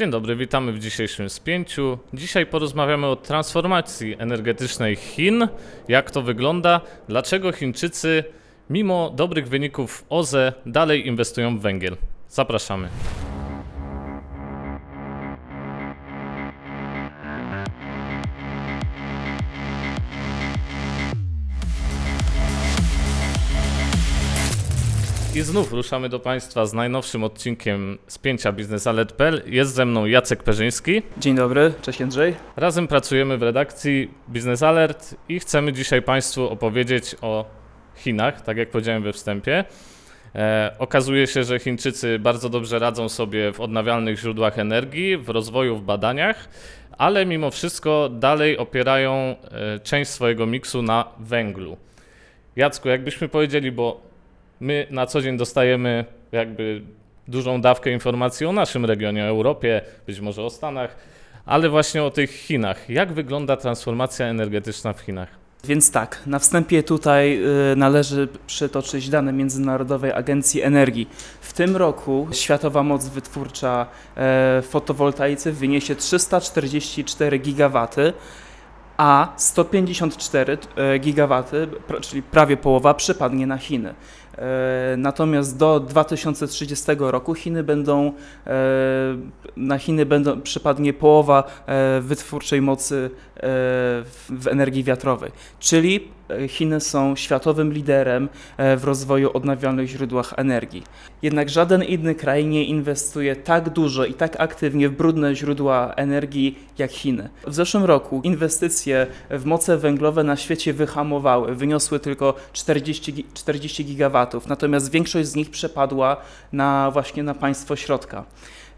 Dzień dobry, witamy w dzisiejszym spięciu. Dzisiaj porozmawiamy o transformacji energetycznej Chin, jak to wygląda, dlaczego Chińczycy mimo dobrych wyników OZE dalej inwestują w węgiel. Zapraszamy. I znów ruszamy do Państwa z najnowszym odcinkiem spięcia biznesalert.pl. Jest ze mną Jacek Perzyński. Dzień dobry, cześć Jędrzej. Razem pracujemy w redakcji Biznes Alert i chcemy dzisiaj Państwu opowiedzieć o Chinach, tak jak powiedziałem we wstępie. E, okazuje się, że Chińczycy bardzo dobrze radzą sobie w odnawialnych źródłach energii, w rozwoju, w badaniach, ale mimo wszystko dalej opierają e, część swojego miksu na węglu. Jacku, jakbyśmy powiedzieli, bo my na co dzień dostajemy jakby dużą dawkę informacji o naszym regionie, o Europie, być może o Stanach, ale właśnie o tych Chinach. Jak wygląda transformacja energetyczna w Chinach? Więc tak, na wstępie tutaj y, należy przytoczyć dane Międzynarodowej Agencji Energii. W tym roku światowa moc wytwórcza e, fotowoltaicy wyniesie 344 gigawaty, a 154 e, gigawaty, czyli prawie połowa, przypadnie na Chiny. E, Natomiast do 2030 roku Chiny będą, e, na Chiny będą, przypadnie połowa e, wytwórczej mocy w energii wiatrowej. Czyli Chiny są światowym liderem w rozwoju odnawialnych źródłach energii. Jednak żaden inny kraj nie inwestuje tak dużo i tak aktywnie w brudne źródła energii jak Chiny. W zeszłym roku inwestycje w moce węglowe na świecie wyhamowały, wyniosły tylko 40, gi- 40 gigawatów, natomiast większość z nich przepadła na właśnie na państwo środka.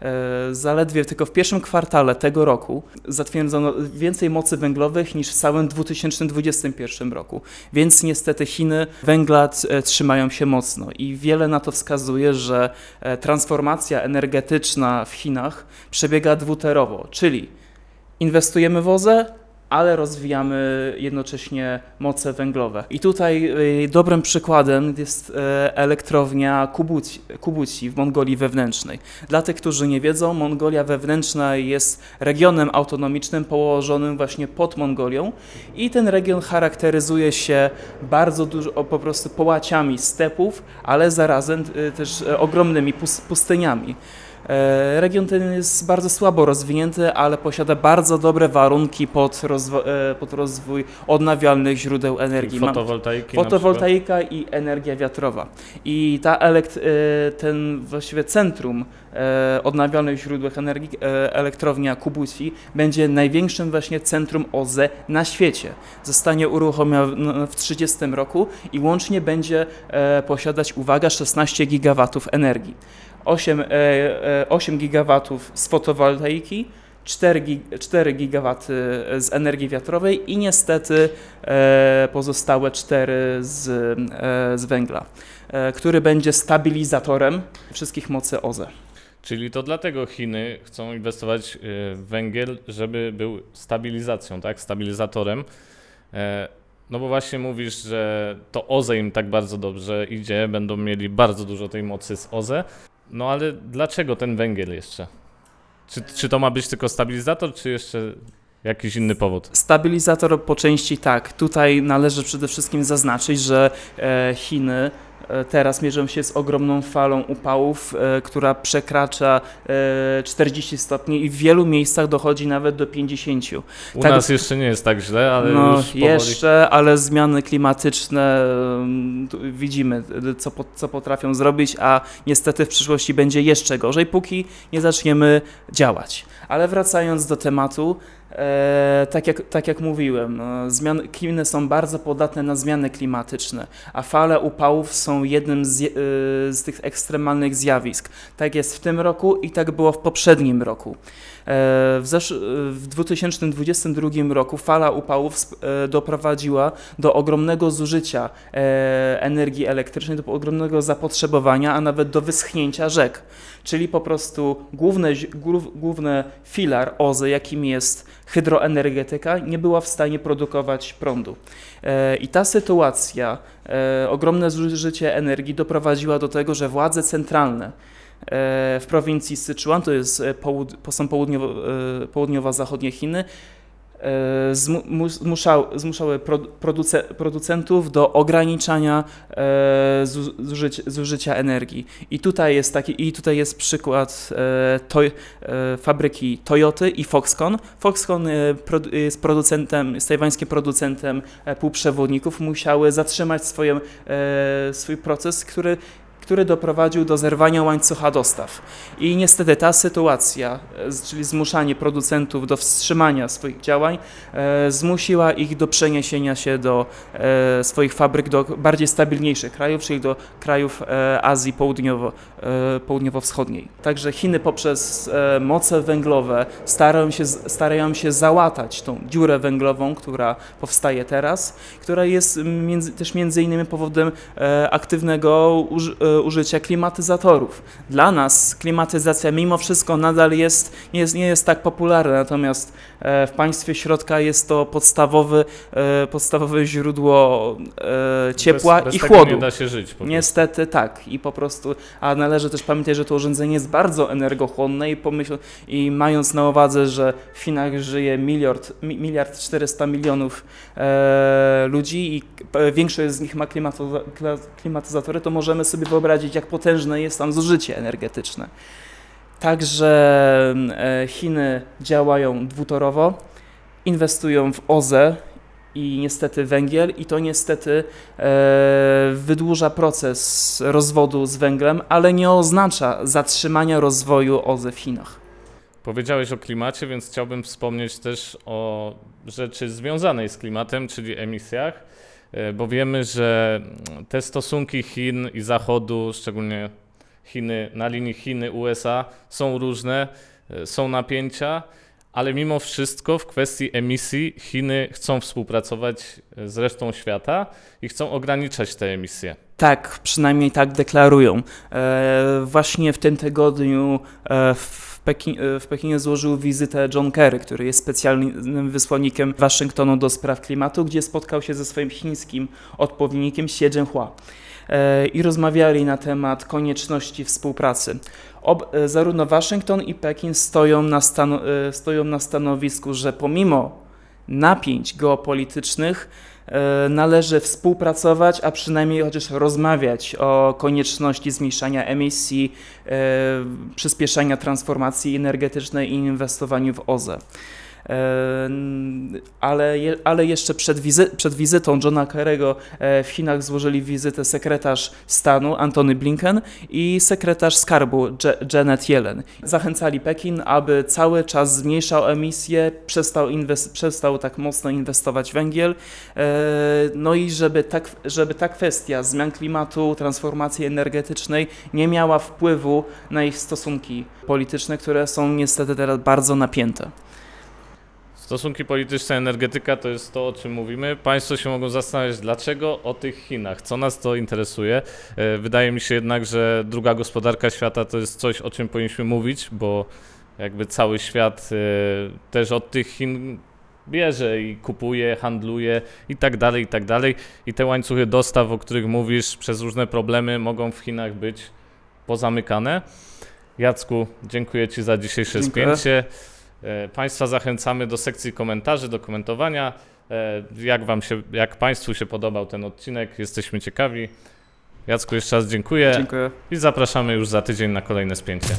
E, Zaledwie tylko w pierwszym kwartale tego roku zatwierdzono więcej mocy węglowych niż w całym 2021 roku. Więc niestety Chiny węgla e, trzymają się mocno i wiele na to wskazuje, że e, transformacja energetyczna w Chinach przebiega dwuterowo, czyli inwestujemy w OZE, ale rozwijamy jednocześnie moce węglowe. I tutaj y, dobrym przykładem jest e, elektrownia Kubuci, Kubuci w Mongolii wewnętrznej. Dla tych, którzy nie wiedzą, Mongolia wewnętrzna jest regionem autonomicznym położonym właśnie pod Mongolią i ten region charakteryzuje się bardzo dużo, po prostu połaciami stepów, ale zarazem y, też ogromnymi pus- pustyniami. E, Region ten jest bardzo słabo rozwinięty, ale posiada bardzo dobre warunki pod, rozwo- e, pod rozwój odnawialnych źródeł energii. Fotowoltaiki Fotowoltaika i energia wiatrowa. I ta elekt- e, ten właściwie centrum odnawialnych źródeł energii, elektrownia Kubusi, będzie największym właśnie centrum OZE na świecie. Zostanie uruchomiona w 30 roku i łącznie będzie posiadać, uwaga, 16 gigawatów energii. 8, e, e, 8 gigawatów z fotowoltaiki, 4, gig, 4 gigawaty z energii wiatrowej i niestety e, pozostałe 4 z, e, z węgla, e, który będzie stabilizatorem wszystkich mocy OZE. Czyli to dlatego Chiny chcą inwestować w węgiel, żeby był stabilizacją, tak? Stabilizatorem. E, No bo właśnie mówisz, że to OZE im tak bardzo dobrze idzie, będą mieli bardzo dużo tej mocy z OZE. No ale dlaczego ten węgiel jeszcze? Czy, czy to ma być tylko stabilizator, czy jeszcze jakiś inny powód? Stabilizator po części tak. Tutaj należy przede wszystkim zaznaczyć, że e, Chiny teraz mierzą się z ogromną falą upałów, e, która przekracza e, 40 stopni i w wielu miejscach dochodzi nawet do 50. U Tak- nas jeszcze nie jest tak źle, ale no, już powoli... jeszcze, ale zmiany klimatyczne tu widzimy, e, co, co potrafią zrobić, a niestety w przyszłości będzie jeszcze gorzej, póki nie zaczniemy działać. Ale wracając do tematu, e, tak, jak, tak jak mówiłem, no, zmiany, Chiny są bardzo podatne na zmiany klimatyczne, a fale upałów są jednym z, e, z tych ekstremalnych zjawisk. Tak jest w tym roku i tak było w poprzednim roku. E, W, zesz- w 2022 roku fala upałów e, doprowadziła do ogromnego zużycia e, energii elektrycznej, do ogromnego zapotrzebowania, a nawet do wyschnięcia rzek. Czyli po prostu główny, ź- głów- główny filar OZE, jakim jest hydroenergetyka, nie była w stanie produkować prądu. E, I ta sytuacja, e, ogromne zużycie energii doprowadziła do tego, że władze centralne w prowincji Sichuan, to jest e, są południowo, e, południowo-zachodnie Chiny, e, zmu- mu- zmuszał, zmuszały produ- produce, producentów do ograniczania e, zu- zużyć, zużycia energii. I tutaj jest taki, i tutaj jest przykład e, toj, e, fabryki Toyoty i Foxconn. Foxconn jest producentem, jest tajwańskim producentem półprzewodników, musiały zatrzymać swoje, swój proces, który który doprowadził do zerwania łańcucha dostaw. I niestety ta sytuacja, e, czyli zmuszanie producentów do wstrzymania swoich działań, e, zmusiła ich do przeniesienia się do e, swoich fabryk do bardziej stabilniejszych krajów, czyli do krajów Azji Południowo, Południowo-Wschodniej. Także Chiny poprzez moce węglowe starają się, starają się załatać tą dziurę węglową, która powstaje teraz, która jest między, też między innymi powodem aktywnego uż, e, użycia klimatyzatorów. Dla nas klimatyzacja mimo wszystko nadal jest, nie, jest, nie jest tak popularna, natomiast e, w państwie środka jest to podstawowy, e, podstawowe źródło e, ciepła bez, bez i chłodu. nie da się żyć. Niestety tak i po prostu, a należy też pamiętać, że to urządzenie jest bardzo energochłonne i, pomyśl, i mając na uwadze, że w Chinach żyje miliard, mi- miliard 400 milionów ludzi i większość z nich ma klimatyzatory, to możemy sobie wyobrazić, jak potężne jest tam zużycie energetyczne. Także e, Chiny działają dwutorowo, inwestują w OZE i niestety węgiel i to niestety e, wydłuża proces rozwodu z węglem, ale nie oznacza zatrzymania rozwoju OZE w Chinach. Powiedziałeś o klimacie, więc chciałbym wspomnieć też o rzeczy związanej z klimatem, czyli emisjach, bo wiemy, że te stosunki Chin i Zachodu, szczególnie Chiny, na linii Chiny-USA są różne, e, są napięcia, ale mimo wszystko w kwestii emisji Chiny chcą współpracować e, z resztą świata i chcą ograniczać te emisje. Tak, przynajmniej tak deklarują. E, właśnie w tym tygodniu e, w, Pekin, e, w Pekinie złożył wizytę John Kerry, który jest specjalnym wysłannikiem Waszyngtonu do spraw klimatu, gdzie spotkał się ze swoim chińskim odpowiednikiem Xie Jinhua e, i rozmawiali na temat konieczności współpracy. Ob, e, zarówno Waszyngton i Pekin stoją na, stoją na stanowisku, że pomimo napięć geopolitycznych e, należy współpracować, a przynajmniej chociaż rozmawiać o konieczności zmniejszania emisji, e, przyspieszania transformacji energetycznej i inwestowaniu w OZE. E, Ale, ale jeszcze przed, wizy, przed wizytą Johna Kerry'ego e, w Chinach złożyli wizytę sekretarz stanu Antony Blinken i sekretarz skarbu Janet Yellen. Zachęcali Pekin, aby cały czas zmniejszał emisje, przestał, przestał tak mocno inwestować w węgiel, e, no i żeby ta, żeby ta kwestia zmian klimatu, transformacji energetycznej nie miała wpływu na ich stosunki polityczne, które są niestety teraz bardzo napięte. Stosunki polityczne, energetyka to jest to, o czym mówimy. Państwo się mogą zastanawiać, dlaczego o tych Chinach, co nas to interesuje. E, Wydaje mi się jednak, że druga gospodarka świata to jest coś, o czym powinniśmy mówić, bo jakby cały świat e, też od tych Chin bierze i kupuje, handluje i tak dalej, i tak dalej. I te łańcuchy dostaw, o których mówisz, przez różne problemy mogą w Chinach być pozamykane. Jacku, dziękuję Ci za dzisiejsze Dziękuję. spięcie. E, Państwa zachęcamy do sekcji komentarzy, do komentowania. E, Jak Wam się, jak Państwu się podobał ten odcinek, jesteśmy ciekawi. Jacku, jeszcze raz dziękuję Dziękuję. i zapraszamy już za tydzień na kolejne spięcie.